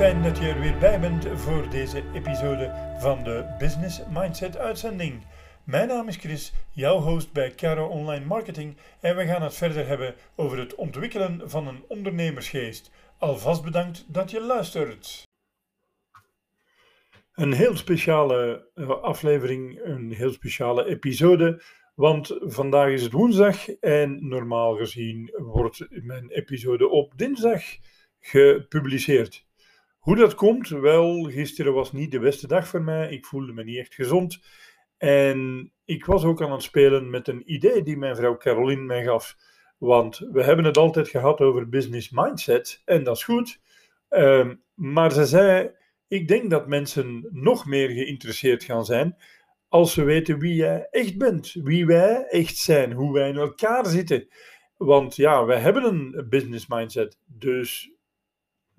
fijn dat je er weer bij bent voor deze episode van de Business Mindset uitzending. Mijn naam is Chris, jouw host bij Caro Online Marketing en we gaan het verder hebben over het ontwikkelen van een ondernemersgeest. Alvast bedankt dat je luistert. Een heel speciale eh, aflevering, een heel speciale episode, want vandaag is het woensdag en normaal gezien wordt mijn episode op dinsdag gepubliceerd. Hoe dat komt? Wel, gisteren was niet de beste dag voor mij. Ik voelde me niet echt gezond. En ik was ook aan het spelen met een idee die mijn vrouw Caroline mij gaf. Want we hebben het altijd gehad over business mindset. En dat is goed. Ehm, maar ze zei: Ik denk dat mensen nog meer geïnteresseerd gaan zijn. Als ze weten wie jij echt bent. Wie wij echt zijn. Hoe wij in elkaar zitten. Want ja, wij hebben een business mindset. Dus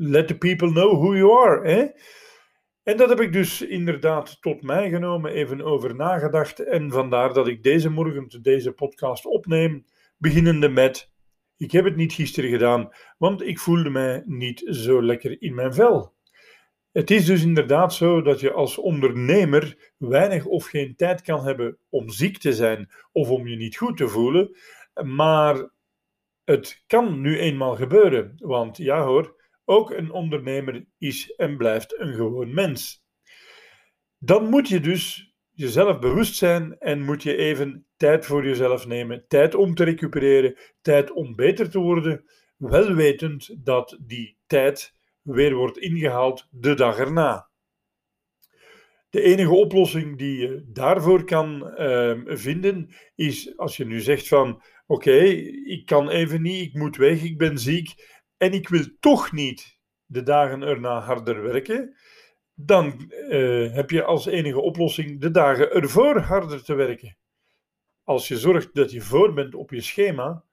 let the people know who you are. Hè? En dat heb ik dus inderdaad tot mij genomen, even over nagedacht. En vandaar dat ik deze morgen deze podcast opneem, beginnende met. Ik heb het niet gisteren gedaan, want ik voelde mij niet zo lekker in mijn vel. Het is dus inderdaad zo dat je als ondernemer weinig of geen tijd kan hebben om ziek te zijn of om je niet goed te voelen. Maar het kan nu eenmaal gebeuren, want ja hoor, ook een ondernemer is en blijft een gewoon mens. Dan moet je dus jezelf bewust zijn en moet je even tijd voor jezelf nemen, tijd om te recupereren, tijd om beter te worden, wel wetend dat die tijd weer wordt ingehaald de dag erna. De enige oplossing die je daarvoor kan ehm, vinden is als je nu zegt van oké, ik kan even niet, ik moet weg, ik ben ziek en ik wil toch niet de dagen erna harder werken, dan uh, heb je als enige oplossing de dagen ervoor harder te werken. Als je zorgt dat je voor bent op je schema,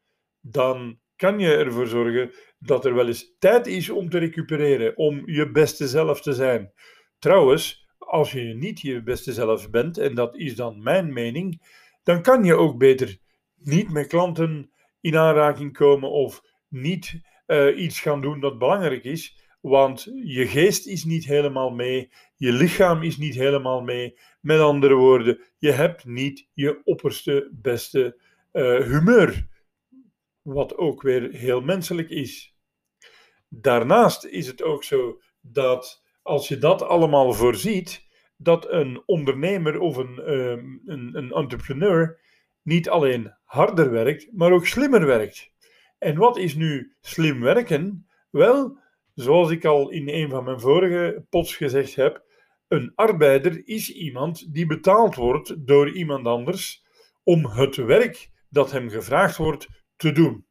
dan kan je ervoor zorgen dat er wel eens tijd is om te recupereren, om je beste zelf te zijn. Trouwens, als je niet je beste zelf bent, en dat is dan mijn mening, dan kan je ook beter niet met klanten in aanraking komen of niet uh, iets gaan doen dat belangrijk is, want je geest is niet helemaal mee, je lichaam is niet helemaal mee. Met andere woorden, je hebt niet je opperste, beste uh, humeur, wat ook weer heel menselijk is. Daarnaast is het ook zo dat als je dat allemaal voorziet, dat een ondernemer of een, uh, een, een entrepreneur niet alleen harder werkt, maar ook slimmer werkt. En wat is nu slim werken? Wel, zoals ik al in een van mijn vorige pods gezegd heb, een arbeider is iemand die betaald wordt door iemand anders om het werk dat hem gevraagd wordt te doen.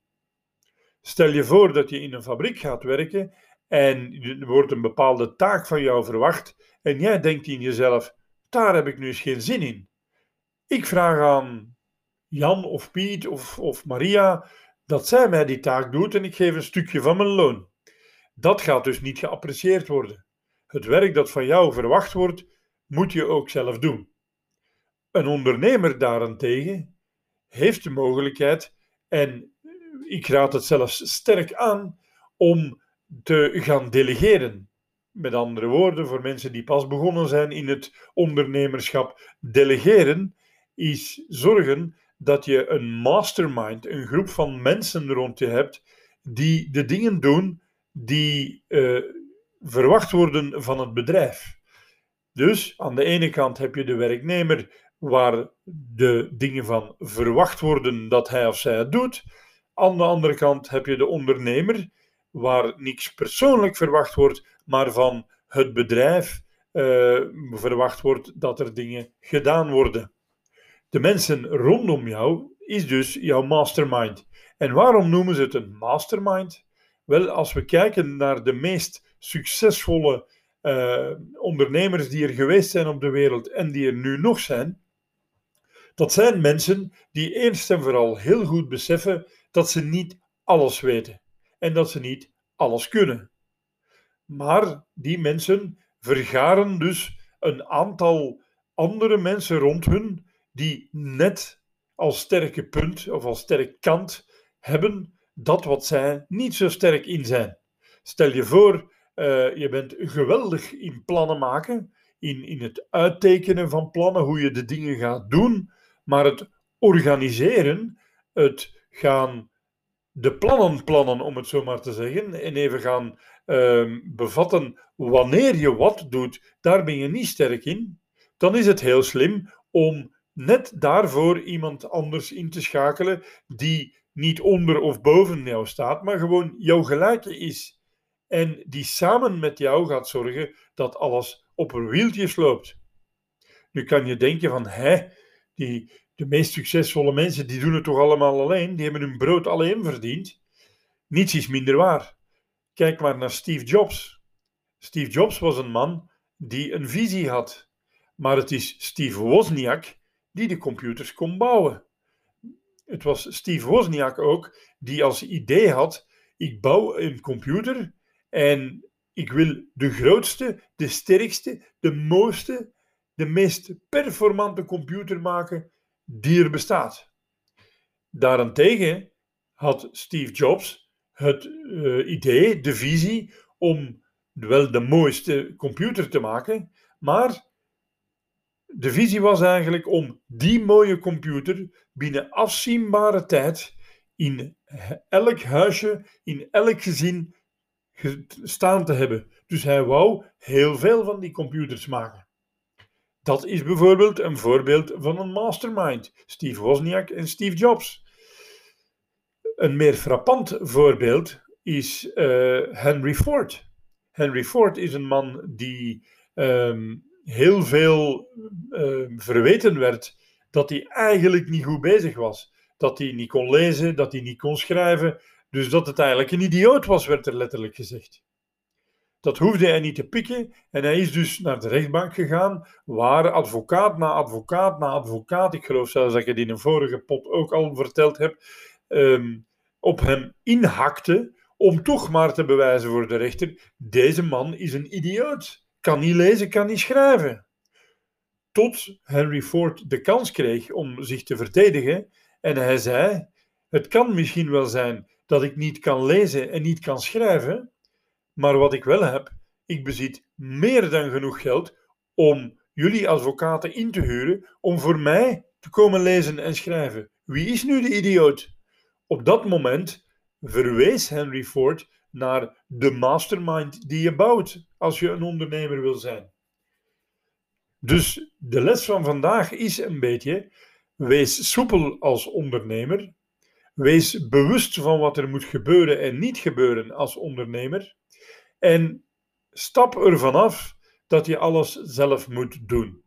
Stel je voor dat je in een fabriek gaat werken en er wordt een bepaalde taak van jou verwacht en jij denkt in jezelf, daar heb ik nu eens geen zin in. Ik vraag aan Jan of Piet of, of Maria dat zij mij die taak doet en ik geef een stukje van mijn loon. Dat gaat dus niet geapprecieerd worden. Het werk dat van jou verwacht wordt, moet je ook zelf doen. Een ondernemer daarentegen heeft de mogelijkheid, en ik raad het zelfs sterk aan, om te gaan delegeren. Met andere woorden, voor mensen die pas begonnen zijn in het ondernemerschap, delegeren is zorgen dat je een mastermind, een groep van mensen rond je hebt, die de dingen doen die uh, verwacht worden van het bedrijf. Dus aan de ene kant heb je de werknemer waar de dingen van verwacht worden dat hij of zij het doet. Aan de andere kant heb je de ondernemer waar niks persoonlijk verwacht wordt, maar van het bedrijf uh, verwacht wordt dat er dingen gedaan worden. De mensen rondom jou is dus jouw mastermind. En waarom noemen ze het een mastermind? Wel, als we kijken naar de meest succesvolle uh, ondernemers die er geweest zijn op de wereld en die er nu nog zijn, dat zijn mensen die eerst en vooral heel goed beseffen dat ze niet alles weten en dat ze niet alles kunnen. Maar die mensen vergaren dus een aantal andere mensen rond hun die net als sterke punt of als sterke kant hebben dat wat zij niet zo sterk in zijn. Stel je voor, Eh, je bent geweldig in plannen maken, in, in het uittekenen van plannen, hoe je de dingen gaat doen. Maar het organiseren, het gaan de plannen plannen, om het zo maar te zeggen, en even gaan ehm, bevatten wanneer je wat doet, daar ben je niet sterk in. Dan is het heel slim om net daarvoor iemand anders in te schakelen die niet onder of boven jou staat, maar gewoon jouw gelijke is. En die samen met jou gaat zorgen dat alles op een wieltjes loopt. Nu kan je denken van, hè, die, de meest succesvolle mensen die doen het toch allemaal alleen, die hebben hun brood alleen verdiend. Niets is minder waar. Kijk maar naar Steve Jobs. Steve Jobs was een man die een visie had. Maar het is Steve Wozniak die de computers kon bouwen. Het was Steve Wozniak ook die als idee had: ik bouw een computer en ik wil de grootste, de sterkste, de mooiste, de meest performante computer maken die er bestaat. Daarentegen had Steve Jobs het uh, idee, de visie, om wel de mooiste computer te maken, maar de visie was eigenlijk om die mooie computer binnen afzienbare tijd in elk huisje, in elk gezin staan te hebben. Dus hij wou heel veel van die computers maken. Dat is bijvoorbeeld een voorbeeld van een mastermind, Steve Wozniak en Steve Jobs. Een meer frappant voorbeeld is uh, Henry Ford. Henry Ford is een man die um, heel veel uh, verweten werd dat hij eigenlijk niet goed bezig was. Dat hij niet kon lezen, dat hij niet kon schrijven. Dus dat het eigenlijk een idioot was, werd er letterlijk gezegd. Dat hoefde hij niet te pikken en hij is dus naar de rechtbank gegaan, waar advocaat na advocaat na advocaat, ik geloof zelfs dat ik het in een vorige pot ook al verteld heb, um, op hem inhakte om toch maar te bewijzen voor de rechter, deze man is een idioot kan niet lezen, kan niet schrijven. Tot Henry Ford de kans kreeg om zich te verdedigen en hij zei: Het kan misschien wel zijn dat ik niet kan lezen en niet kan schrijven, maar wat ik wel heb, ik bezit meer dan genoeg geld om jullie advocaten in te huren om voor mij te komen lezen en schrijven. Wie is nu de idioot? Op dat moment verwees Henry Ford naar de mastermind die je bouwt als je een ondernemer wil zijn. Dus de les van vandaag is een beetje: wees soepel als ondernemer. Wees bewust van wat er moet gebeuren en niet gebeuren als ondernemer. En stap ervan af dat je alles zelf moet doen.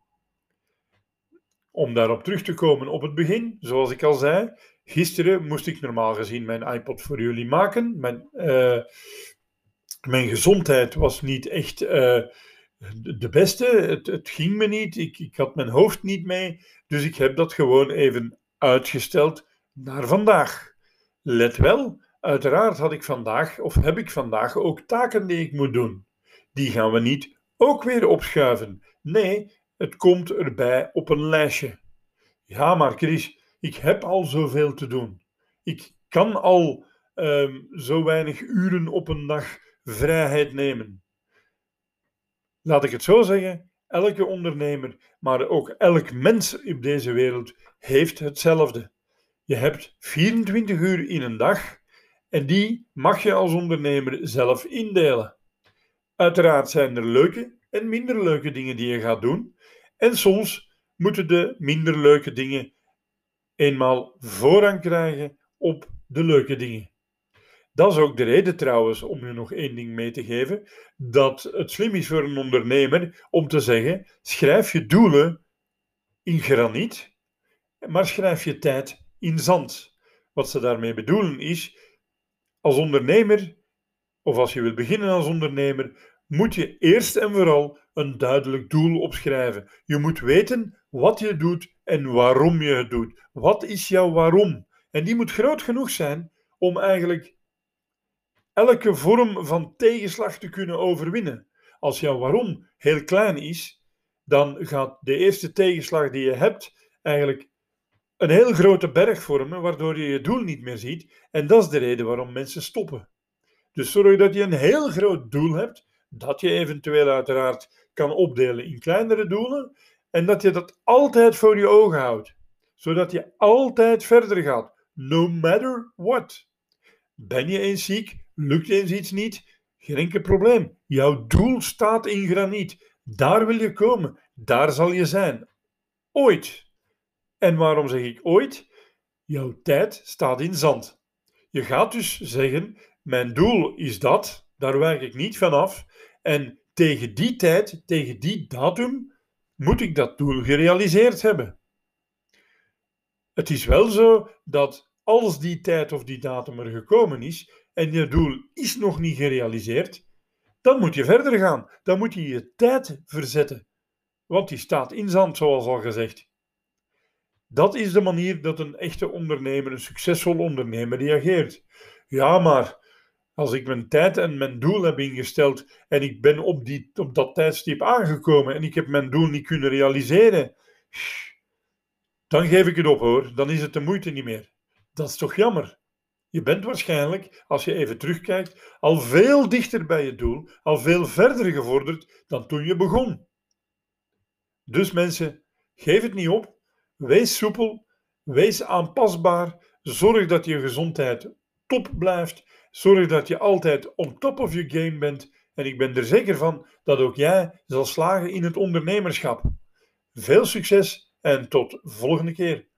Om daarop terug te komen op het begin, zoals ik al zei, Gisteren moest ik normaal gezien mijn iPod voor jullie maken. Mijn, uh, mijn gezondheid was niet echt uh, de beste. Het, het, ging me niet. Ik, ik had mijn hoofd niet mee. Dus ik heb dat gewoon even uitgesteld naar vandaag. Let wel, uiteraard had ik vandaag, of heb ik vandaag ook taken die ik moet doen. Die gaan we niet ook weer opschuiven. Nee, het komt erbij op een lijstje. Ja, maar Chris, ik heb al zoveel te doen. Ik kan al um, zo weinig uren op een dag vrijheid nemen. Laat ik het zo zeggen: elke ondernemer, maar ook elk mens op deze wereld heeft hetzelfde. Je hebt 24 uur in een dag en die mag je als ondernemer zelf indelen. Uiteraard zijn er leuke en minder leuke dingen die je gaat doen. En soms moeten de minder leuke dingen eenmaal voorrang krijgen op de leuke dingen. Dat is ook de reden trouwens, om je nog één ding mee te geven, dat het slim is voor een ondernemer om te zeggen, schrijf je doelen in graniet, maar schrijf je tijd in zand. Wat ze daarmee bedoelen is, als ondernemer, of als je wilt beginnen als ondernemer, moet je eerst en vooral een duidelijk doel opschrijven. Je moet weten wat je doet en waarom je het doet. Wat is jouw waarom? En die moet groot genoeg zijn om eigenlijk elke vorm van tegenslag te kunnen overwinnen. Als jouw waarom heel klein is, dan gaat de eerste tegenslag die je hebt eigenlijk een heel grote berg vormen, waardoor je je doel niet meer ziet. En dat is de reden waarom mensen stoppen. Dus zorg dat je een heel groot doel hebt, dat je eventueel uiteraard kan opdelen in kleinere doelen en dat je dat altijd voor je ogen houdt, zodat je altijd verder gaat, no matter what. Ben je eens ziek, lukt eens iets niet, geen enkel probleem. Jouw doel staat in graniet. Daar wil je komen, daar zal je zijn. Ooit. En waarom zeg ik ooit? Jouw tijd staat in zand. Je gaat dus zeggen: Mijn doel is dat, daar werk ik niet vanaf. En tegen die tijd, tegen die datum, moet ik dat doel gerealiseerd hebben. Het is wel zo dat als die tijd of die datum er gekomen is en je doel is nog niet gerealiseerd, dan moet je verder gaan. Dan moet je je tijd verzetten. Want die staat in zand, zoals al gezegd. Dat is de manier dat een echte ondernemer, een succesvol ondernemer, reageert. Ja, maar als ik mijn tijd en mijn doel heb ingesteld en ik ben op, die, op dat tijdstip aangekomen en ik heb mijn doel niet kunnen realiseren, dan geef ik het op hoor, dan is het de moeite niet meer. Dat is toch jammer? Je bent waarschijnlijk, als je even terugkijkt, al veel dichter bij je doel, al veel verder gevorderd dan toen je begon. Dus mensen, geef het niet op, wees soepel, wees aanpasbaar, zorg dat je gezondheid top blijft, zorg dat je altijd on top of your game bent en ik ben er zeker van dat ook jij zal slagen in het ondernemerschap. Veel succes en tot volgende keer.